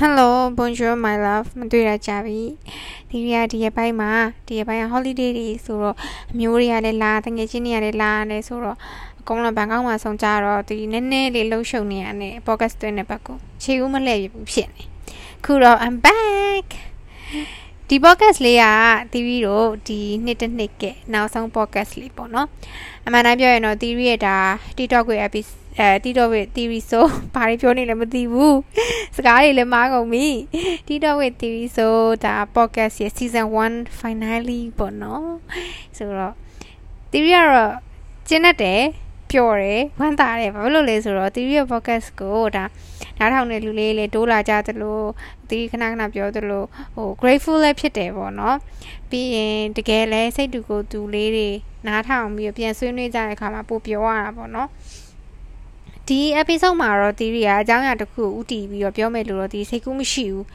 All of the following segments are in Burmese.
Hello bonjour my love မတွေ့ရကြပြီဒီရဒီရပိုင်းမှာဒီရပိုင်းက holiday တွေဆိုတော့အမျိုးတွေကလည်းလာတငယ်ချင်းတွေကလည်းလာနေဆိုတော့အကုန်လုံးဘန်ကောက်မှာဆုံကြတော့ဒီနည်းနည်းလေးလှုပ်ရှုပ်နေရတဲ့ podcast တွင်းတဲ့ဘက်ကိုခြေဦးမလဲဘူးဖြစ်နေခုတော့ I'm back ဒီ podcast လေးကတီဗီတို့ဒီနှစ်တစ်နှစ်ကနောက်ဆုံး podcast လေးပေါ့နော်အမှန်တိုင်းပြောရင်တော့တီဗီရဲ့ဒါ TikTok ရဲ့ episode အဲ TikTok ရဲ့ TV ဆိုဘာတွေပြောနေလဲမသိဘူးစကားတွေလည်းမားကုန်ပြီ TikTok ရဲ့ TV ဆိုဒါ podcast ရဲ့ season 1 finally ပေါ့နော်ဆိုတော့ TV ကတော့ကျင်းတတ်တယ်ပျော်တယ်ဝမ်းသာတယ်ဘာလို့လဲဆိုတော့ TV ရဲ့ podcast ကိုဒါနားထောင်တဲ့လူလေးလေးတိုးလာကြသလိုဒီခဏခဏပြောသလိုဟို grateful လည်းဖြစ်တယ်ပေါ့နော်ပြီးရင်တကယ်လဲစိတ်တူကိုတူလေးတွေနားထောင်ပြီးပြန်ဆွေးနွေးကြတဲ့အခါမှာပိုပြောရတာပေါ့နော် ဒီ episode မှာတော့ theory ကအကြောင်းအရာတစ်ခုကိုဥတည်ပြီးတော့ပြောမယ်လို့တော့ဒီစိတ်ကူးမရှိဘူး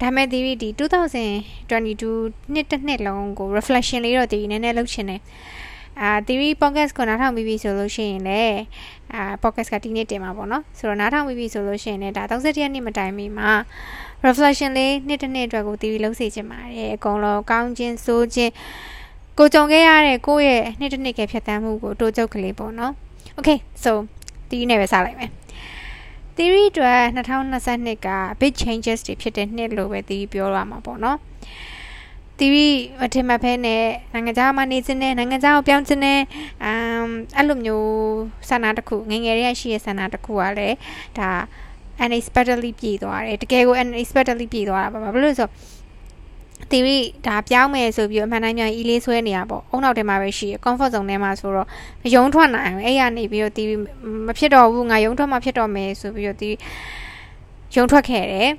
ဒါမဲ့ theory ဒီ2022နှစ်တစ်နှစ်လုံးကို reflection လေးတော့ theory နည်းနည်းလုပ်ချင်တယ်အာ theory podcast ကိုနားထောင်ပြီးပြီဆိုလို့ရှိရင်လည်းအာ podcast ကဒီနေ့တင်မှာပေါ့နော်ဆိုတော့နားထောင်ပြီးပြီဆိုလို့ရှိရင်လည်းဒါ31ရက်နေ့မတိုင်မီမှာ reflection လေးနှစ်တစ်နှစ်အတွက်ကို theory လုပ်စေချင်ပါတယ်အကုန်လုံးကောင်းခြင်းစိုးခြင်းကိုကြုံခဲ့ရတဲ့ကိုယ့်ရဲ့နှစ်တစ်နှစ်ကဖြတ်သန်းမှုကိုတိုးကျုပ်ကလေးပေါ့နော် okay so တီးနဲ့ပဲစလိုက်မယ် theory အတွက်2022က big changes တွေဖြစ်တဲ့နှစ်လို့ပဲတီးပြောရမှာပေါ့နော် theory မထင်မှတ်ဖဲနဲ့နိုင်ငံခြားမှာနေခြင်းနဲ့နိုင်ငံခြားကိုပြောင်းခြင်းနဲ့အမ်အဲ့လိုမျိုးဆန္ဒတစ်ခုငငယ်လေးရှိရဲ့ဆန္ဒတစ်ခုကလည်းဒါ unexpectedly ပြည့်သွားတယ်တကယ်ကို unexpectedly ပြည့်သွားတာပါဘာလို့လဲဆိုတော့ theory ဒါပြောင်းမယ်ဆိုပြီးအမှန်တိုင်းမြန် e လေးဆွဲနေရပေါ့အုံနောက်ထဲမှာပဲရှိရ comfort zone ထဲမှာဆိုတော့ရုံထွက်နိုင်အဲ့ရနေပြီးတော့ theory မဖြစ်တော့ဘူးငါရုံထွက်မှဖြစ်တော့မယ်ဆိုပြီးတော့ theory ရုံထွက်ခဲ့တယ်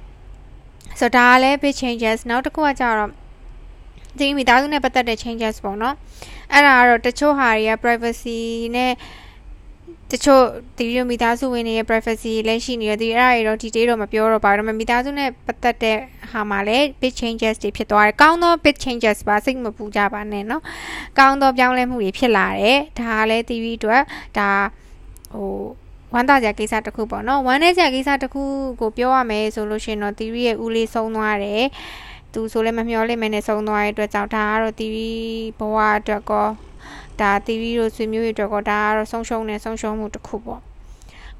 ဆိုတော့ဒါကလည်း big changes နောက်တစ်ခုကကြတော့ဒီမိသားစုနဲ့ပတ်သက်တဲ့ changes ပေါ့နော်အဲ့ဒါကတော့တချို့ဟာတွေက privacy နဲ့ တချို့ဒီလိုမိသားစုဝင်တွေရဲ့ privacy လည်းရှိနေတယ်ဒီအဲ့ဒါတွေတော့ detail တော့မပြောတော့ပါဘူးဒါပေမဲ့မိသားစုနဲ့ပတ်သက်တဲ့ဟာမှာလည်း big changes တွေဖြစ်သွားတယ်ကောင်းသော big changes ပါစိတ်မပူကြပါနဲ့เนาะကောင်းသောပြောင်းလဲမှုတွေဖြစ်လာတယ်ဒါကလည်း TV အတွက်ဒါဟိုဝမ်းသာစရာကိစ္စတစ်ခုပေါ့နော်ဝမ်းနည်းစရာကိစ္စတစ်ခုကိုပြောရမယ်ဆိုလို့ရှိရင်တော့ TV ရဲ့ဦးလေးဆုံးသွားတယ်သူဆိုလည်းမမျှော်လင့်မနဲ့ဆုံးသွားတဲ့အတွက်ကြောင့်ဒါကတော့ TV ဘဝအတွက်ကော ဒါ TV တို့ဆွေမျိုးတွေအတွက်ကောဒါကတော့ဆုံးရှုံးနေဆုံးရှုံးမှုတစ်ခုပေါ့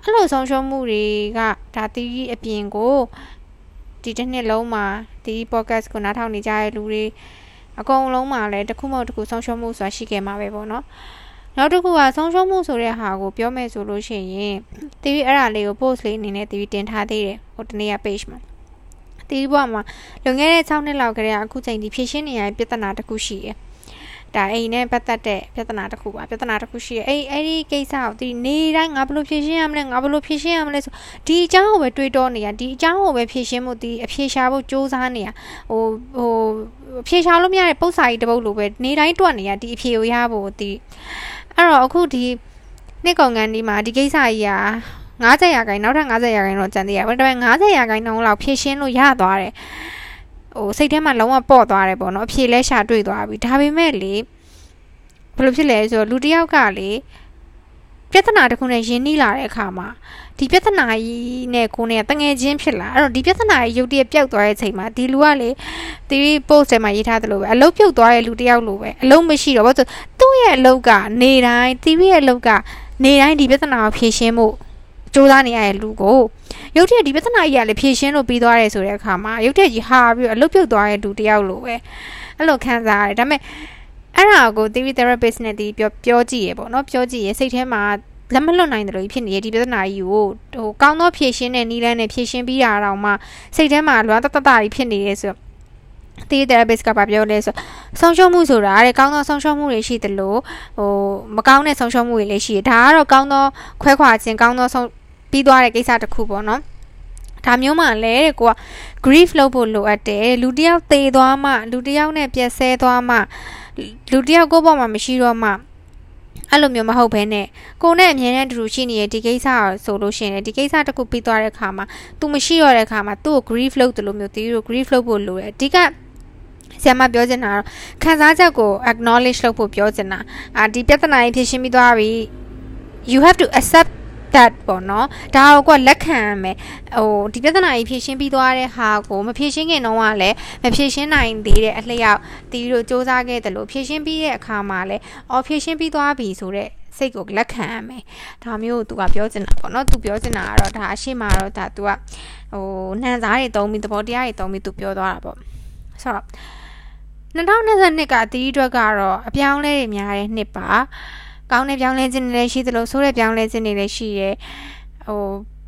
အဲ့လိုဆုံးရှုံးမှုတွေကဒါ TV အပြင်ကိုဒီတစ်နှစ်လုံးမှာဒီ podcast ကိုနားထောင်နေကြတဲ့လူတွေအကုန်လုံးမှာလည်းတစ်ခုမဟုတ်တစ်ခုဆုံးရှုံးမှုဆိုတာရှိခဲ့မှာပဲပေါ့နော်နောက်တစ်ခုကဆုံးရှုံးမှုဆိုတဲ့ဟာကိုပြောမယ်ဆိုလို့ရှိရင် TV အဲ့ဒါလေးကို post လေးအနေနဲ့ TV တင်ထားသေးတယ်ဟိုတနေ့က page မှာတီးဘွားမှာလွန်ခဲ့တဲ့6နှစ်လောက်ကတည်းကအခုချိန်ဒီဖြည့်ရှင်းနေရတဲ့ပြဿနာတစ်ခုရှိတယ်။ ဒါအိမ်နဲ့ပတ်သက်တဲ့ပြဿနာတစ်ခုပါပြဿနာတစ်ခုရှိတယ်။အဲ့အဲ့ဒီကိစ္စကိုဒီနေတိုင်းငါဘယ်လိုဖြည့်ရှင်းရမလဲငါဘယ်လိုဖြည့်ရှင်းရမလဲဆိုဒီအကြောင်းကိုပဲတွေးတောနေရဒီအကြောင်းကိုပဲဖြည့်ရှင်းမှုဒီအဖြေရှာဖို့စ조사နေရဟိုဟိုဖြေရှာလို့မရတဲ့ပု္ပ္ပာကြီးတစ်ပုဒ်လိုပဲနေတိုင်းတွက်နေရဒီအဖြေကိုရဖို့ဒီအဲ့တော့အခုဒီနှစ်ကောင်ကန်ဒီမှာဒီကိစ္စကြီးอ่ะ90ရာခိုင်နောက်ထပ်90ရာခိုင်တော့ကျန်သေးတယ်ဒါပေမဲ့90ရာခိုင်နှုန်းလောက်ဖြည့်ရှင်းလို့ရသွားတယ် ဟိုစိတ်ထဲမှာလုံးဝပေါ့သွားတယ်ပေါ့နော်အဖြေလဲရှာတွေ့သွားပြီဒါပေမဲ့လေဘယ်လိုဖြစ်လဲဆိုတော့လူတစ်ယောက်ကလေပြဿနာတစ်ခုနဲ့ယဉ်နှီးလာတဲ့အခါမှာဒီပြဿနာကြီးနဲ့ကိုနဲ့တငယ်ချင်းဖြစ်လာအဲ့တော့ဒီပြဿနာကြီးရုပ်တရက်ပျောက်သွားတဲ့အချိန်မှာဒီလူကလေဒီ post ထဲမှာရေးထားသလိုပဲအလုတ်ပြုတ်သွားတဲ့လူတစ်ယောက်လိုပဲအလုံးမရှိတော့ဘာလို့သူ့ရဲ့အလုတ်ကနေတိုင်း TV ရဲ့အလုတ်ကနေတိုင်းဒီပြဿနာကိုဖြေရှင်းဖို့ စူးစမ်းနေရတဲ့လူကိုရုပ်ထက်ဒီပြဿနာကြီးကလည်းဖြေရှင်းလို့ပြီးသွားတယ်ဆိုတဲ့အခါမှာရုပ်ထက်ကြီးဟာပြီးအလုတ်ပြုတ်သွားတဲ့လူတယောက်လိုပဲအဲ့လိုခံစားရတယ်ဒါပေမဲ့အဲ့ဒါကို theory therapist နဲ့ဒီပြောပြောကြည့်ရပေါ့နော်ပြောကြည့်ရစိတ်ထဲမှာလက်မလွတ်နိုင်တယ်လို့ဖြစ်နေရဒီပြဿနာကြီးကိုဟိုကောင်းသောဖြေရှင်းတဲ့နည်းလမ်းနဲ့ဖြေရှင်းပြီးတာတော့မှစိတ်ထဲမှာလွမ်းတတတကြီးဖြစ်နေရဲဆိုတော့ဒီ therapist ကပြောလဲဆိုဆုံးရှုံးမှုဆိုတာတဲ့ကောင်းသောဆုံးရှုံးမှုတွေရှိတယ်လို့ဟိုမကောင်းတဲ့ဆုံးရှုံးမှုတွေလည်းရှိတယ်ဒါကတော့ကောင်းသောခွဲခွာခြင်းကောင်းသောဆုံး ပြီးသွားတဲ့ကိစ္စတစ်ခုပေါ့နော်ဒါမျိုးမှလည်းတဲ့ကိုက grief လုပ်ဖို့လိုအပ်တယ်လူတယောက်သေသွားမှလူတယောက်နဲ့ပြက်ဆဲသွားမှလူတယောက်ကိုယ့်ဘောမှာမရှိတော့မှအဲ့လိုမျိုးမဟုတ်ဘဲနဲ့ကိုနဲ့အမြဲတမ်းတူတူရှိနေတဲ့ဒီကိစ္စဆိုလို့ရှိရင်ဒီကိစ္စတစ်ခုပြီးသွားတဲ့အခါမှာ तू မရှိတော့တဲ့အခါမှာသူ့ကို grief လုပ်တယ်လို့မျိုးတီးတို့ grief လုပ်ဖို့လိုတယ်အဓိကဆရာမပြောချင်တာတော့ခံစားချက်ကို acknowledge လုပ်ဖို့ပြောချင်တာအာဒီပြဿနာကြီးဖြေရှင်းပြီးသွားပြီ you have to accept that ပေါ့နော်ဒါကိုကလက်ခံရမယ်ဟိုဒီပြဿနာကြီးဖြေရှင်းပြီးသွားတဲ့ဟာကိုမဖြေရှင်းခင်တော့ကလည်းမဖြေရှင်းနိုင်သေးတဲ့အလျောက်တီးတို့စူးစမ်းခဲ့တယ်လို့ဖြေရှင်းပြီးတဲ့အခါမှာလည်းအော်ဖြေရှင်းပြီးသွားပြီဆိုတော့စိတ်ကိုလက်ခံရမယ်ဒါမျိုးကိုသူကပြောချင်တာပေါ့နော်သူပြောချင်တာကတော့ဒါအရှိမတော့ဒါသူကဟိုနှံစားတွေတုံးပြီးသဘောတရားတွေတုံးပြီးသူပြောသွားတာပေါ့ဆိုတော့2022ကတီးအတွက်ကတော့အပြောင်းလဲတွေများတဲ့နှစ်ပါ ကောင်းတဲ့ပြောင်းလဲခြင်းတွေလည်းရှိသလိုဆိုးတဲ့ပြောင်းလဲခြင်းတွေလည်းရှိရဲဟို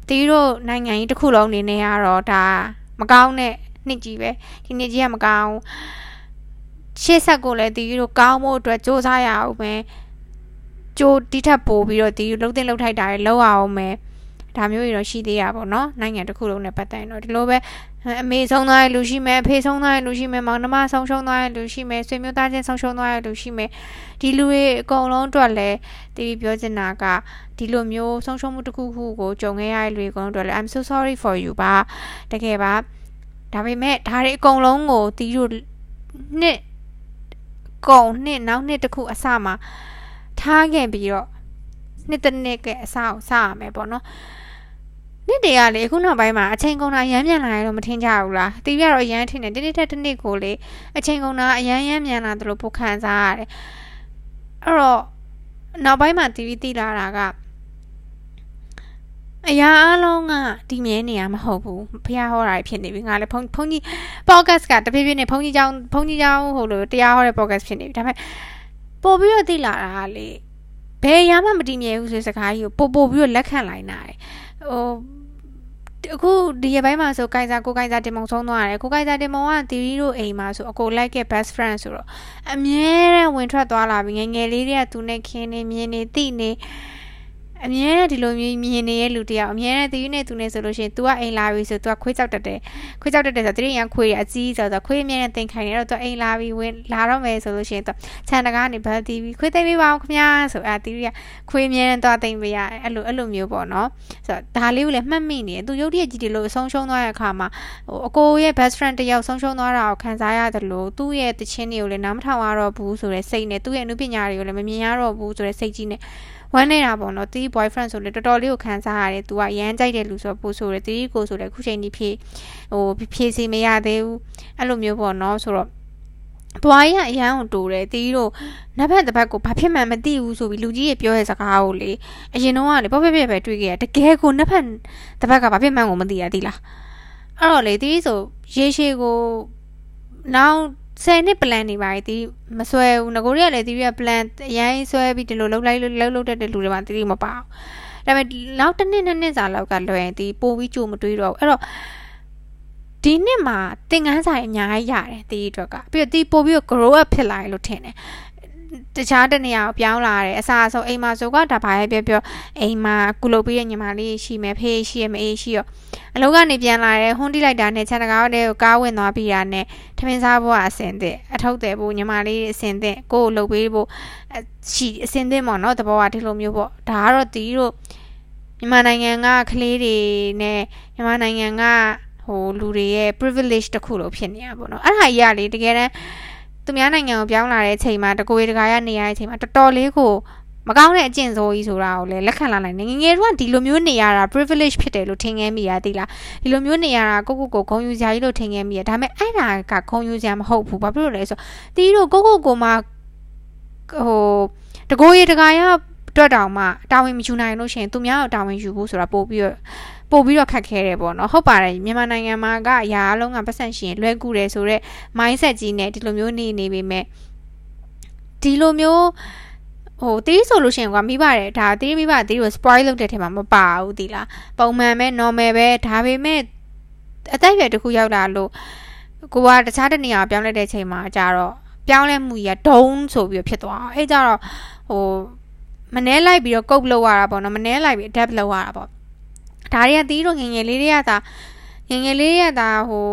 တီးတို့နိုင်ငံကြီးတစ်ခုလုံးအနေနဲ့ကတော့ဒါမကောင်းတဲ့နှစ်ကြီးပဲဒီနှစ်ကြီးကမကောင်းရှေ့ဆက်ကိုလည်းတီးတို့ကောင်းဖို့အတွက်စ조사ရအောင်ပဲကြိုးတိထပ်ပို့ပြီးတော့ဒီလှုပ်တဲ့လှုပ်ထိုက်တာတွေလောက်အောင်မယ်ဒါမျိုးတွေတော့ရှိသေးရပါတော့နော်နိုင်ငံတစ်ခုလုံးနဲ့ပတ်သက်ရင်တော့ဒီလိုပဲ အမေဆုံးသွားရလူရှိမယ်အဖေဆုံးသွားရလူရှိမယ်မောင်နှမဆုံးရှုံးသွားရလူရှိမယ်ဆွေမျိုးသားချင်းဆုံးရှုံးသွားရလူရှိမယ်ဒီလူတွေအကုန်လုံးအတွက်လည်းတီးပြောချင်တာကဒီလိုမျိုးဆုံးရှုံးမှုတစ်ခုခုကိုကြုံခဲ့ရတဲ့လူတွေအကုန်လုံးအတွက်လည်း I'm so sorry for you ပါတကယ်ပါဒါပေမဲ့ဒါတွေအကုန်လုံးကိုတီးတို့နှစ်ကုံနှစ်နောက်နှစ်တစ်ခုအစမှာထားခဲ့ပြီးတော့နှစ်တစ်နှစ်ကအစကိုစရမယ်ပေါ့နော် နှစ်တည်းကလေအခုနောက်ပိုင်းမှာအချိန်ကုန်တာရမ်းမြန်လာရလို့မထင်ကြဘူးလားတီးရတော့ရမ်းထင်တယ်တနေ့ထက်တစ်နေ့ကိုလေအချိန်ကုန်တာအရမ်းရမ်းမြန်လာတယ်လို့ပိုခံစားရတယ်အဲ့တော့နောက်ပိုင်းမှာတီးပြီးတီးလာတာကအရာအလုံးကဒီမြဲနေရမဟုတ်ဘူးဖះဟောတာဖြစ်နေပြီငါလည်းဖုန်းဖုန်းကြီး podcast ကတဖြည်းဖြည်းနဲ့ဖုန်းကြီးเจ้าဖုန်းကြီးเจ้าဟိုလိုတရားဟောတဲ့ podcast ဖြစ်နေပြီဒါပေမဲ့ပို့ပြီးတော့သိလာတာကလေဘယ်ရမှမတည်မြဲဘူးဆိုစကားကြီးကိုပို့ပို့ပြီးတော့လက်ခံလိုက်နာတယ်ဟို အခုဒီရပိုင်းမှာဆိုကိုင်စာကိုကိုင်စာတင်မုံဆုံးသွားတယ်ကိုကိုင်စာတင်မုံကတီရီတို့အိမ်မှာဆိုအကိုလိုက်ခဲ့ best friend ဆိုတော့အမြဲတမ်းဝင်ထွက်သွားလာပြီးငယ်ငယ်လေးတွေကသူနဲ့ခင်းနေမြင်နေသိနေ အမြဲတမ်းဒီလိုမျိုးမြင်နေတဲ့လူတယောက်အမြဲတမ်းသူနဲ့သူနဲ့ဆိုလို့ရှိရင် तू ကအိမ်လာပြီဆို तू ကခွေးကြောက်တတ်တယ်ခွေးကြောက်တတ်တယ်ဆိုတော့တတိယခွေးရအကြီးဆိုတော့ခွေးအမြဲတမ်းတင်ခိုင်နေတော့ तू အိမ်လာပြီဝင်လာတော့မယ်ဆိုလို့ရှိရင် तू ခြံတကားနေဘယ်တီးပြီးခွေးသိမ်းပေးပါအောင်ခင်ဗျာဆိုအာတီးရခွေးအမြဲတမ်းသွားသိမ်းပေးရအဲ့လိုအဲ့လိုမျိုးပေါ့နော်ဆိုတော့ဒါလေးကိုလည်းမှတ်မိနေတယ် तू ရုပ်တရက်ကြီးဒီလိုဆုံးရှုံးသွားတဲ့အခါမှာဟိုအကိုရဲ့ best friend တယောက်ဆုံးရှုံးသွားတာကိုခံစားရတယ်လို့သူ့ရဲ့တခြင်းတွေကိုလည်းနားမထောင်ရတော့ဘူးဆိုတဲ့စိတ်နဲ့သူ့ရဲ့အမှုပညာတွေကိုလည်းမမြင်ရတော့ဘူးဆိုတဲ့စိတ်ကြီးနဲ့ ဝမ်းနေတာပေါ့နော်တီး boyfriend ဆိုလေတော်တော်လေးကိုခံစားရတယ်သူကရမ်းကြိုက်တဲ့လူဆိုပို့ဆိုတယ်တီးကိုဆိုလေခုချိန်ကြီးဖြည့်ဟိုဖြည့်စီမရသေးဘူးအဲ့လိုမျိုးပေါ့နော်ဆိုတော့ဘွားကြီးကအရန်ကိုတူတယ်တီးတို့နက်ဖက်တစ်ဖက်ကိုဘာဖြစ်မှန်းမသိဘူးဆိုပြီးလူကြီးရဲ့ပြောတဲ့စကားကိုလေအရင်တော့ကလေပေါ့ပြပြပဲတွေးခဲ့ရတကယ်ကိုနက်ဖက်တစ်ဖက်ကဘာဖြစ်မှန်းကိုမသိရသီလားအဲ့တော့လေတီးဆိုရေရှည်ကိုနောက် 10နှစ် plan နေပါတီမဆွဲဘူးငကိုတွေကလည်းတီးရ plan အရင်ဆွဲပြီးဒီလိုလှုပ်လိုက်လှုပ်လှုပ်တတ်တဲ့လူတွေမှာတီးမပါဘူးဒါပေမဲ့နောက်တစ်နှစ်နှစ်နှစ်စာလောက်ကလွယ်တီးပို့ပြီးကြိုမတွေးတော့ဘူးအဲ့တော့ဒီနှစ်မှာသင်ခန်းစာအများကြီးရတယ်တီးအတွက်ကပြီးတော့တီးပို့ပြီး grow up ဖြစ်လာတယ်လို့ထင်တယ် တခြားတနေရာကိုပြောင်းလာတယ်အစားအဆုံးအိမ်မှာဆိုကဒါဘာပဲပြောပြောအိမ်မှာကုလုပ်ပြီးတဲ့ညီမလေးရှိမယ်ဖေးရှိရမအေးရှိရောအလုပ်ကနေပြန်လာတယ်ဟွန်းတိလိုက်တာနဲ့ခြံတကားတဲ့ကိုကားဝင်သွားပြီးတာနဲ့ထမင်းစားဖို့အစင်တဲ့အထုတ်တယ်ဖို့ညီမလေးအစင်တဲ့ကိုကိုလုပ်ပေးဖို့ရှိအစင်တဲ့ပေါ့နော်တဘောကဒီလိုမျိုးပေါ့ဒါကတော့တီးတို့မြန်မာနိုင်ငံကကလေးတွေနဲ့မြန်မာနိုင်ငံကဟိုလူတွေရဲ့ privilege တခုလို့ဖြစ်နေတာပေါ့နော်အဲ့ဒါကြီးကလေတကယ်တမ်း သူများနိုင်ငံကိုပြောင်းလာတဲ့အချိန်မှာတကိုယ်တကာရနေရတဲ့အချိန်မှာတော်တော်လေးကိုမကောင်းတဲ့အကျင့်ဆိုးကြီးဆိုတာကိုလည်းလက်ခံလာနိုင်တယ်ငငယ်တို့ကဒီလိုမျိုးနေရတာ privilege ဖြစ်တယ်လို့ထင်ခဲ့မိရသေးလားဒီလိုမျိုးနေရတာကိုကိုကိုဂုံယူစရာကြီးလို့ထင်ခဲ့မိရဒါပေမဲ့အဲ့ဒါကဂုံယူစရာမဟုတ်ဘူးဘာဖြစ်လို့လဲဆိုတီးတို့ကိုကိုကိုမှဟိုတကိုယ်ရတကာရအတွက်တောင်မှတာဝန်မယူနိုင်လို့ရှိရင်သူများကိုတာဝန်ယူဖို့ဆိုတာပို့ပြီးတော့ ပို့ပြီးတော့ခက်ခဲတယ်ပေါ့နော်ဟုတ်ပါတယ်မြန်မာနိုင်ငံမှာကအရာအလုံးကပတ်စံရှင်လွဲကူတယ်ဆိုတော့ mindset ကြီးနဲ့ဒီလိုမျိုးနေနေပေမဲ့ဒီလိုမျိုးဟိုတီးဆိုလို့ရှိရင်ကွာမိပါတယ်ဒါတီးမိပါတီးကို spoil လုပ်တဲ့ထဲမှာမပါဘူးတီလားပုံမှန်ပဲ normal ပဲဒါပေမဲ့အသက်အရွယ်တစ်ခုရောက်လာလို့ကိုကတခြားတနေရာပြောင်းလဲတဲ့ချိန်မှာကြတော့ပြောင်းလဲမှုကြီးကဒုံဆိုပြီးဖြစ်သွားအောင်အဲကြတော့ဟိုမနှဲလိုက်ပြီးတော့ကုတ်လောက်ရတာပေါ့နော်မနှဲလိုက်ပြီး adapt လောက်ရတာပေါ့ ဒါတွေကတီးတို့ငငယ်လေးတွေကသာငငယ်လေးတွေကသာဟို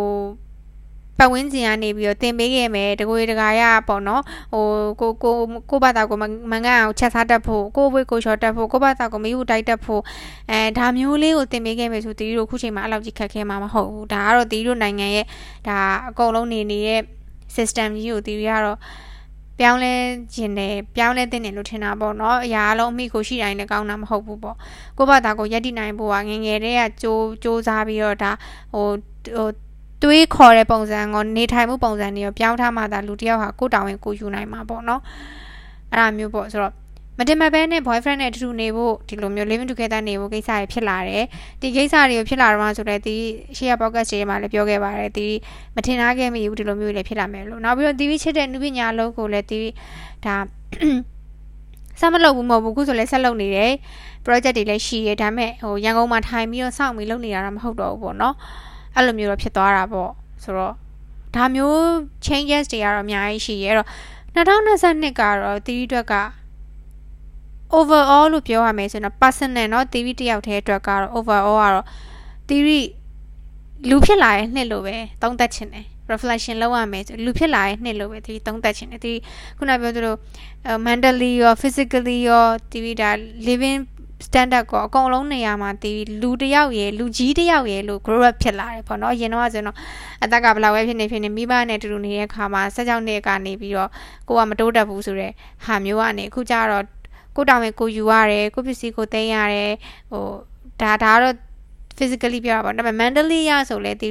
ပတ်ဝန်းကျင်ကနေပြီးတော့တင်ပေးခဲ့မယ်တကွေတကာရပေါ့နော်ဟိုကိုကိုကိုဘာသာကိုမငန်းအောင်ချက်စားတတ်ဖို့ကိုဝေးကိုချော်တတ်ဖို့ကိုဘာသာကိုမီးဘူးတိုက်တတ်ဖို့အဲဒါမျိုးလေးကိုတင်ပေးခဲ့မယ်ဆိုတီးတို့ခုချိန်မှာအဲ့လောက်ကြီးခက်ခဲမှာမဟုတ်ဘူးဒါကတော့တီးတို့နိုင်ငံရဲ့ဒါအကုန်လုံးနေနေတဲ့ system ကြီးကိုတီးရတော့ ပြောင်းလဲခြင်းနဲ့ပြောင်းလဲတဲ့နေလို့ထင်တာပေါ့နော်အရာအလုံးအမိကိုရှိတိုင်းလည်းကောင်းတာမဟုတ်ဘူးပေါ့ကိုယ့်ဘာသာကိုယက်တည်နိုင်ဖို့ကငငယ်တည်းကကြိုးစူးစမ်းပြီးတော့ဒါဟိုဟိုတွေးခေါ်တဲ့ပုံစံကိုနေထိုင်မှုပုံစံတွေရောပြောင်းထားမှသာလူတစ်ယောက်ဟာကိုယ်တောင်းရင်ကိုယူနိုင်မှာပေါ့နော်အဲ့ဒါမျိုးပေါ့ဆိုတော့ မတင်မပဲနဲ့ boyfriend နဲ့အတူတူနေဖို့ဒီလိုမျိုး living together နေဖို့ကိစ္စတွေဖြစ်လာတယ်ဒီကိစ္စတွေဖြစ်လာတော့ဆိုတော့ဒီရှေ့က podcast တွေမှာလည်းပြောခဲ့ပါတယ်ဒီမထင်ထားခဲ့မိဘူးဒီလိုမျိုးတွေဖြစ်လာမယ်လို့နောက်ပြီးတော့ဒီချစ်တဲ့နုပညာလုံးကိုလည်းဒီဒါဆက်မလုပ်ဘူးမဟုတ်ဘူးခုဆိုလည်းဆက်လုပ်နေတယ် project တွေလည်းရှိရဒါပေမဲ့ဟိုရန်ကုန်မှာထိုင်ပြီးတော့စောင့်ပြီးလုပ်နေတာတော့မဟုတ်တော့ဘူးပေါ့နော်အဲ့လိုမျိုးတော့ဖြစ်သွားတာပေါ့ဆိုတော့ဒါမျိုး changes တွေကတော့အများကြီးရှိရအဲ့တော့2022ကတော့တီးအတွက်က overall လို့ပြောရမယ်ဆိုတော့ personal เนาะ theory တယောက်တည်းအတွက်ကတော့ overall ကတော့ theory လူဖြစ်လာရဲ့နှစ်လို့ပဲသုံးသပ်ချင်တယ် reflection လုပ်ရမယ်ဆိုလူဖြစ်လာရဲ့နှစ်လို့ပဲဒီသုံးသပ်ချင်တယ်ဒီခုနပြောသလို mentally ရော physically ရောဒီဒါ living standard ကိုအကုန်လုံးနေရာမှာဒီလူတယောက်ရယ်လူကြီးတယောက်ရယ်လို့ grow up ဖြစ်လာတယ်ပေါ့နော်အရင်တော့ဆိုတော့အသက်ကဘယ်လောက်ပဲဖြစ်နေဖြစ်နေမိဘနဲ့တူတူနေတဲ့ခါမှာဆက်ကြောင်းနှစ်ကနေပြီးတော့ကိုကမတိုးတက်ဘူးဆိုတဲ့ဟာမျိုးကနေအခုကျတော့ ကိုတောင်ဝင်ကိုယူရတယ်ကိုပစ္စည်းကိုသိမ်းရတယ်ဟိုဒါဒါတော့ physically ပြောတာပေါ့ဒါပေမဲ့ mentally ရဆိုလဲဒီ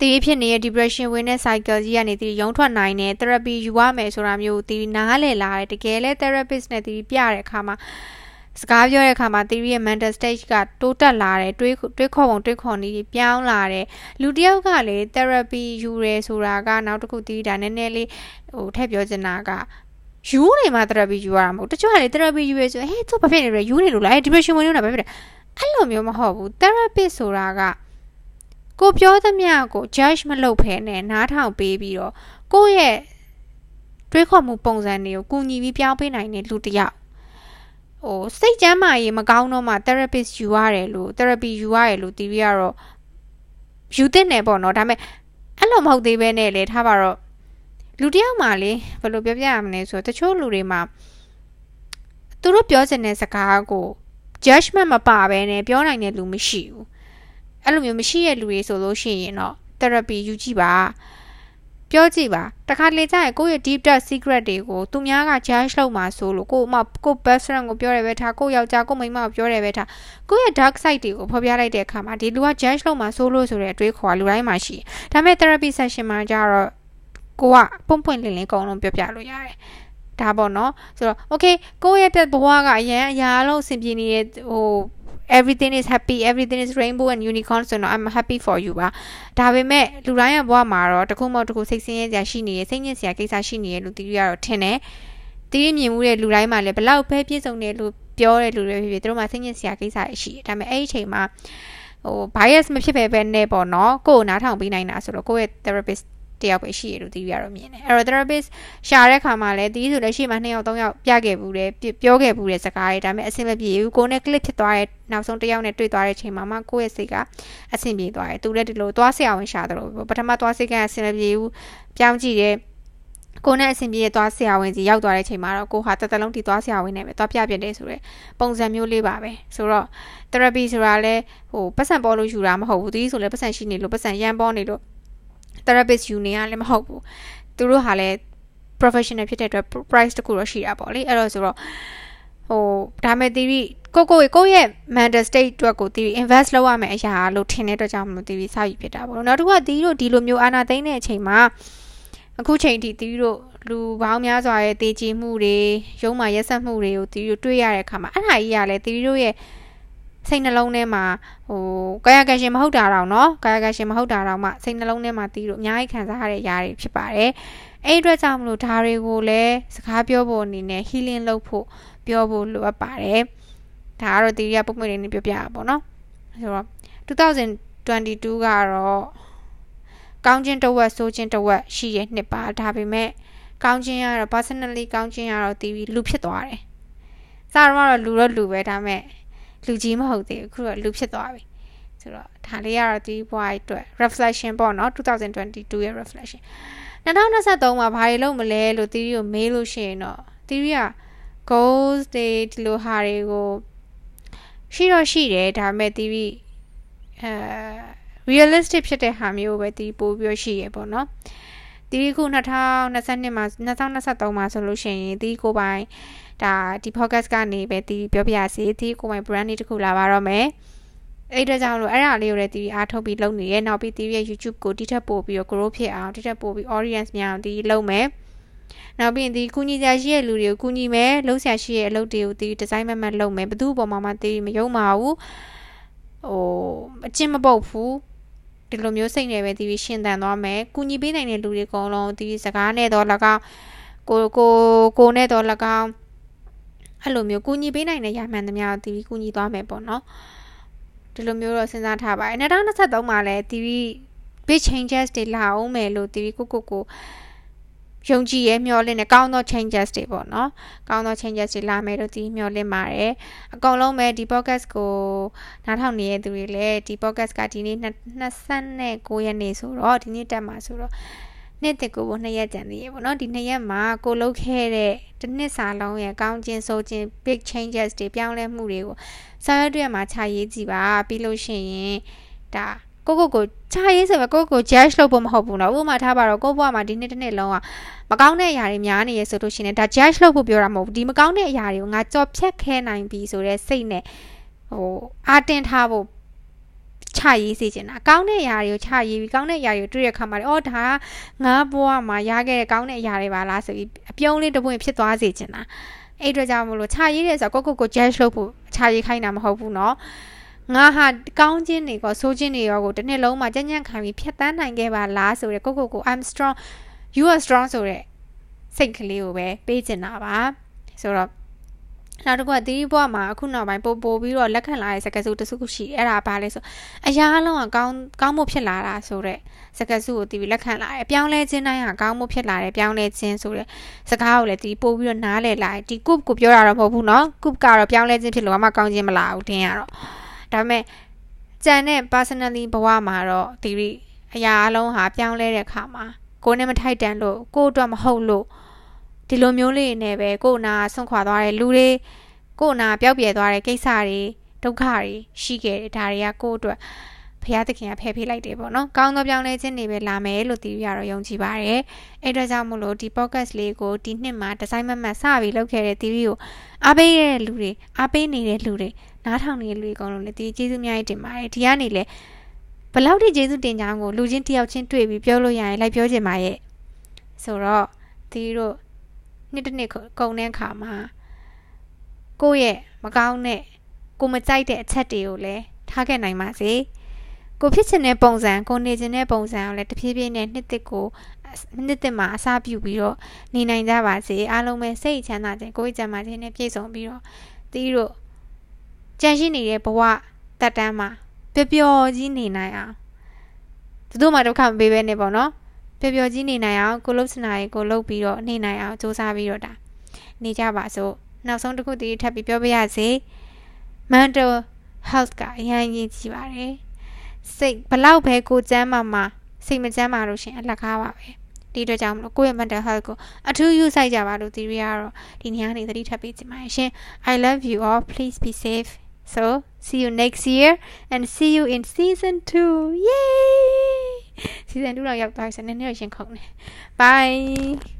တီးဖြစ်နေတဲ့ depression ဝင်တဲ့ cycle ကြီးကနေတီးရုံထွက်နိုင်တယ် therapy ယူရမယ်ဆိုတာမျိုးတီးနားလည်လာတယ်တကယ်လဲ therapist နဲ့တီးပြတဲ့အခါမှာစကားပြောတဲ့အခါမှာ theory ရဲ့ mental stage ကတိုးတက်လာတယ်တွေးတွေးခေါ်ပုံတွေးခေါ်နည်းပြောင်းလာတယ်လူတစ်ယောက်ကလေ therapy ယူရဲဆိုတာကနောက်တစ်ခုတီးတာနည်းနည်းလေးဟိုထည့်ပြောချင်တာက ယူနေမှ therapy ယူရတာမဟုတ်တချို့ကလေ therapy ယူရဲဆိုဟဲ့သူဘာဖြစ်နေလဲယူနေလို့လား depression ဝင်နေတာဘာဖြစ်လဲအဲ့လိုမျိုးမဟုတ်ဘူး therapist ဆိုတာကကိုပြောသမျှကို judge မလုပ်ဖဲနဲ့နားထောင်ပေးပြီးတော့ကိုယ့်ရဲ့တွေးခေါ်မှုပုံစံတွေကိုကူညီပြီးပြောင်းပေးနိုင်တဲ့လူတစ်ယောက်ဟိုစိတ်ကျမ်းမာရေးမကောင်းတော့မှ therapist ယူရတယ်လို့ therapy ယူရတယ်လို့တီးပြီးကတော့ယူတဲ့နယ်ပေါ့နော်ဒါပေမဲ့အဲ့လိုမဟုတ်သေးပဲနဲ့လေထားပါတော့ လူတယောက်မှလေဘယ်လိုပြောပြရမလဲဆိုတော့တချို့လူတွေမှာသူတို့ပြောချင်တဲ့စကားကို judgment မပါဘဲနဲ့ပြောနိုင်တဲ့လူမရှိဘူးအဲ့လိုမျိုးမရှိတဲ့လူတွေဆိုလို့ရှိရင်တော့ therapy ယူကြည့်ပါပြောကြည့်ပါတခါလေကြာရင်ကိုယ့်ရဲ့ deep dark secret တွေကိုသူများက judge လုပ်မှာဆိုလို့ကို့အမကို best friend ကိုပြောတယ်ပဲထားကိုယောက်ျားကိုမိန်းမကိုပြောတယ်ပဲထားကိုယ့်ရဲ့ dark side တွေကိုဖော်ပြလိုက်တဲ့အခါမှာဒီလူက judge လုပ်မှာဆိုလို့ဆိုတဲ့အတွေးခေါ်လူတိုင်းမှာရှိဒါပေမဲ့ therapy session မှာကျတော့ ကိုကပွန့်ပွန့်လင်းလင်းအကုန်လုံးပြောပြလို့ရတယ်ဒါပေါ့နော်ဆိုတော့ okay ကိုယ့်ရဲ့ဘဝကအရန်အရာလုံးအဆင်ပြေနေတဲ့ဟို everything is happy everything is rainbow and unicorn ဆိုတော့ I'm happy for you ပါဒါပေမဲ့လူတိုင်းရဲ့ဘဝမှာတော့တခုမဟုတ်တခုစိတ်ဆင်းရဲစရာရှိနေရစိတ်ညစ်စရာကိစ္စရှိနေရလို့တီးရတော့ထင်တယ်တီးမြင်မှုတဲ့လူတိုင်းမှာလည်းဘလောက်ပဲပြည့်စုံတယ်လို့ပြောတဲ့လူတွေဖြစ်ဖြစ်သူတို့မှာစိတ်ညစ်စရာကိစ္စရှိတယ်ဒါပေမဲ့အဲ့ဒီအချိန်မှာဟို bias မဖြစ်ပဲပဲနဲ့ပေါ့နော်ကိုယ်နားထောင်ပေးနိုင်တာဆိုတော့ကိုယ့်ရဲ့ therapist တယောက်ပဲရှိရလို့တီးရတော့မြင်တယ်အဲ့တော့ therapist ရှာတဲ့ခါမှာလည်းတီးဆိုလည်းရှေ့မှာ2ယောက်3ယောက်ပြခဲ့ဘူးတယ်ပြောခဲ့ဘူးတဲ့စကားတွေဒါပေမဲ့အဆင်မပြေဘူးကိုနဲ့ click ဖြစ်သွားတဲ့နောက်ဆုံးတယောက်နဲ့တွေ့သွားတဲ့ချိန်မှာမှကိုယ့်ရဲ့စိတ်ကအဆင်ပြေသွားတယ်သူလည်းဒီလိုသွားဆရာဝန်ရှာတယ်လို့ပထမသွားစိတ်ကအဆင်မပြေဘူးပြောင်းကြည့်တယ်ကိုနဲ့အဆင်ပြေသွားဆရာဝန်ကြီးရောက်သွားတဲ့ချိန်မှာတော့ကိုဟာတသက်လုံးတီသွားဆရာဝန်နဲ့ပဲသွားပြပြတယ်ဆိုတော့ပုံစံမျိုးလေးပါပဲဆိုတော့ therapy ဆိုတာလဲဟိုပတ်စံပေါ်လို့ယူတာမဟုတ်ဘူးဒီဆိုလဲပတ်စံရှိနေလို့ပတ်စံရမ်းပေါ်နေလို့ therapist union ကလည်းမဟုတ်ဘူးသူတို့ဟာလည်း professional ဖြစ်တဲ့အတွက် price တခုတော့ရှိတာပေါ့လေအဲ့တော့ဆိုတော့ဟိုဒါမဲ့ theory ကိုကိုကိုရဲ့ mental state အတွက်ကို theory invest လုပ်ရမယ်အရာလို့ထင်တဲ့အတွက်ကြောင့်မလို့ theory စယူဖြစ်တာပေါ့နောက်တစ်ခုက theory တို့ဒီလိုမျိုးအာနာသိမ့်တဲ့အချိန်မှာအခုချိန်ထိ theory တို့လူပေါင်းများစွာရဲ့တည်ကြည်မှုတွေရုံးမှရက်ဆက်မှုတွေကို theory တို့တွေ့ရတဲ့အခါမှာအဲ့ဒါကြီးကလည်း theory တို့ရဲ့ စိတ်နှလုံးထဲမှာဟိုကာယကံရှင်မဟုတ်တာတော့เนาะကာယကံရှင်မဟုတ်တာတော့မှစိတ်နှလုံးထဲမှာတီးလို့အများကြီးခံစားရတဲ့ຢာတွေဖြစ်ပါတယ်အဲ့အတွက်ကြောင့်မလို့ဒါတွေကိုလည်းစကားပြောဖို့အနေနဲ့ healing လုပ်ဖို့ပြောဖို့လိုအပ်ပါတယ်ဒါကတော့တီးရပုံမှန်လေးပြောပြရပါတော့ဆိုတော့2022ကတော့ကောင်းခြင်းတဝက်ဆိုးခြင်းတဝက်ရှိရဲ့နှစ်ပါဒါပေမဲ့ကောင်းခြင်းကတော့ personally ကောင်းခြင်းကတော့တီးပြီးလူဖြစ်သွားတယ်စတော့လူတော့လူပဲဒါပေမဲ့ လူကြီးမဟုတ်သေးဘူးခုတော့လူဖြစ်သွားပြီဆိုတော့ဒါလေးကတော့ဒီဘွားအတွက် reflection ပေါ့နော်2022ရဲ့ reflection 2023မှာဘာတွေလုပ်မလဲလို့ theory ကိုမေးလို့ရှိရင်တော့ theory က goals တွေဒီလိုဟာတွေကိုရှိတော့ရှိတယ်ဒါပေမဲ့ theory အဲ realistic ဖြစ်တဲ့ဟာမျိုးပဲဒီပို့ပြီးရှိရပေါ့နော်တီခု2022မှာ2023မှာဆိုလို့ရှိရင်တီကိုပိုင် ဒါဒီ podcast ကနေပဲတီပြောပြရစီတီကိုပိုင် brand လေးတစ်ခုလာပါတော့မယ်အဲ့ဒါကြောင့်လို့အဲ့ဒါလေးကိုလည်းတီအားထုတ်ပြီးလုပ်နေရဲနောက်ပြီးတီရဲ့ YouTube ကိုတိထက်ပို့ပြီးတော့ grow ဖြစ်အောင်တိထက်ပို့ပြီး audience များအောင်တီလုပ်မယ်နောက်ပြီးဒီကုညီစရာရှိတဲ့လူတွေကိုကုညီမယ်လှုပ်ရှားရှိတဲ့အလုပ်တွေကိုတီဒီဇိုင်းမမတ်လုပ်မယ်ဘသူ့အပေါ်မှာမှတီမယုံပါဘူးဟိုအချင်းမပုတ်ဘူးဒီလိုမျိုးစိတ်နဲ့ပဲတီးရှင်းတန်သွားမယ်။ကုညီပေးနိုင်တဲ့လူတွေအကုန်လုံးတီးစကားနဲ့တော့၎င်းကိုကိုကိုနဲ့တော့၎င်း အဲ့လိုမျိုးကုညီပေးနိုင်တဲ့ရမှန်သမျှတီးကုညီသွားမယ်ပေါ့နော်။ဒီလိုမျိုးတော့စဉ်းစားထားပါတယ်။2023မှာလည်းတီး big changes တွေလာအောင်မယ်လို့တီးကိုကိုကိုယုံကြည်ရဲ့မျှော်လင့်တဲ့ကောင်းသော changes တွေပေါ့နော်ကောင်းသော changes တွေလာမယ်လို့ဒီမျှော်လင့်ပါတယ်အကုန်လုံးပဲဒီ podcast ကိုနားထောင်နေတဲ့သူတွေလည်းဒီ podcast ကဒီနေ့29ရက်နေ့ဆိုတော့ဒီနေ့တက်မှာဆိုတော့ နှစ်တကူကိုနှစ်ရက်ကြံသေးရေပေါ့နော်ဒီနှစ်ရက်မှာကိုလုတ်ခဲ့တဲ့တစ်နှစ်စာလုံးရဲ့ကောင်းခြင်းဆိုခြင်း big changes တွေပြောင်းလဲမှုတွေကိုစာရွက်တွေမှာခြာရေးကြည့်ပါပြီးလို့ရှိရင်ဒါကိုကိုကိုခြာရေးဆိုပဲကိုကို judge လုပ်ဖို့မဟုတ်ဘူးနော်ဥပမာထားပါတော့ကိုဘွားမှာဒီနှစ်တစ်နှစ်လုံးကမကောင်းတဲ့အရာတွေများနေရဆိုလို့ရှိရင်ဒါ judge လုပ်ဖို့ပြောတာမဟုတ်ဘူးဒီမကောင်းတဲ့အရာတွေကိုငါကြော်ဖြတ်ခဲနိုင်ပြီဆိုတဲ့စိတ်နဲ့ဟိုအာတင်ထားဖို့ ချရေးစေချင်တာကောင်းတဲ့အရာတွေကိုချရေးပြီးကောင်းတဲ့အရာတွေကိုတွေ့ရခါမှာအော်ဒါငါဘွားမှာရခဲ့တဲ့ကောင်းတဲ့အရာတွေပါလားဆိုပြီးအပြုံးလေးတစ်ပွင့်ဖြစ်သွားစေချင်တာအဲ့အတွက်ကြောင့်မလို့ချရေးတယ်ဆိုတော့ကိုကိုကို judge လုပ်ဖို့ချရေးခိုင်းတာမဟုတ်ဘူးเนาะငါဟာကောင်းခြင်းတွေကဆိုးခြင်းတွေရောကိုတစ်နှစ်လုံးမှာကြံ့ကြံ့ခံပြီးဖြတ်တန်းနိုင်ခဲ့ပါလားဆိုတဲ့ကိုကိုကို I'm strong you are strong ဆိုတဲ့စိတ်ကလေးကိုပဲပေးချင်တာပါဆိုတော့ နောက်တစ်ခုကသီရိဘွားမှာအခုနောက်ပိုင်းပို့ပို့ပြီးတော့လက်ခံလာတဲ့စကားစုတစုခုရှိအဲ့ဒါဘာလဲဆိုအရာအလုံးကကောင်းကောင်းမှုဖြစ်လာတာဆိုတဲ့စကားစုကိုတီးပြီးလက်ခံလာတယ်ပြောင်းလဲခြင်းတိုင်းဟာကောင်းမှုဖြစ်လာတယ်ပြောင်းလဲခြင်းဆိုတဲ့စကားကိုလည်းတီးပို့ပြီးတော့နားလည်လာတယ်ဒီ group ကိုပြောတာတော့မဟုတ်ဘူးเนาะ group ကတော့ပြောင်းလဲခြင်းဖြစ်လို့အမှကောင်းခြင်းမလာဘူးတင်းရတော့ဒါပေမဲ့ကြံတဲ့ personally ဘဝမှာတော့တီရီအရာအလုံးဟာပြောင်းလဲတဲ့အခါမှာကိုယ်နဲ့မထိုက်တန်လို့ကိုယ့်အတွက်မဟုတ်လို့ ဒီလိုမျိုးလေးနဲ့ပဲကိုယ်နာဆွန့်ခွာသွားတဲ့လူတွေကိုယ်နာပျောက်ပြဲသွားတဲ့ကိစ္စတွေဒုက္ခတွေရှိခဲ့တယ်ဒါတွေကကိုယ့်အတွက်ဖရာသခင်ကဖယ်ပေးလိုက်တယ်ပေါ့နော်။ကောင်းသောပြောင်းလဲခြင်းတွေပဲလာမယ်လို့တီးရတော့ယုံကြည်ပါတယ်။အဲ့ဒါကြောင့်မို့လို့ဒီ podcast လေးကိုဒီနှစ်မှာဒီဇိုင်းမမတ်စပြီးလုပ်ခဲ့တဲ့တီးရီကိုအားပေးတဲ့လူတွေအားပေးနေတဲ့လူတွေနားထောင်နေတဲ့လူတွေအကုန်လုံးလည်းတီးကျေးဇူးအများကြီးတင်ပါတယ်။ဒီကနေလည်းဘလောက်ထိကျေးဇူးတင်ကြအောင်ကိုလူချင်းတယောက်ချင်းတွေ့ပြီးပြောလို့ရရင်လိုက်ပြောချင်ပါရဲ့။ဆိုတော့တီးတို့ နှစ်တစ်နှစ်ကုန်တဲ့အခါမှာကိုယ့်ရဲ့မကောင်းတဲ့ကိုမကြိုက်တဲ့အချက်တွေကိုလည်းထားခဲ့နိုင်ပါစေ။ကိုဖြစ်ချင်တဲ့ပုံစံကိုနေချင်တဲ့ပုံစံကိုလည်းတဖြည်းဖြည်းနဲ့နှစ်တစ်ကိုနှစ်တစ်မှာအစားပြုပြီးတော့နေနိုင်ကြပါစေအားလုံးပဲစိတ်ချမ်းသာခြင်းကိုယ်ကျမ်းမာခြင်းနဲ့ပြည့်စုံပြီးတော့တီးတို့ကြံရှိနေတဲ့ဘဝတက်တန်းမှာပျော်ပျော်ကြီးနေနိုင်အောင်ဘယ်သူမှဒုက္ခမပေးဘဲနဲ့ပေါ့နော် ပျော်ပျော်ကြီးနေနိုင်အောင်ကိုလုတ်စနာရီကိုလုတ်ပြီးတော့နေနိုင်အောင်စူးစမ်းပြီးတော့ဒါနေကြပါစို့နောက်ဆုံးတစ်ခုတည်းထပ်ပြီးပြောပြရစေ mental health ကအရင်ကြီးကြီးပါတယ်စိတ်ဘလောက်ပဲကိုကျမ်းမာမှာစိတ်မကျမ်းမာလို့ရှင်အလကားပါပဲဒီအတွက်ကြောင့်မလို့ကိုယ့်ရဲ့ mental health ကိုအထူးယူဆိုင်ကြပါလို့ theory ကတော့ဒီနေ့ကနေသတိထပ်ပေးချင်ပါတယ်ရှင် I love you all please be safe so see you next year and see you in season 2 yay season 2တော့ရောက်သွားပြီဆိုနည်းနည်းရှင်ခုန်နေ bye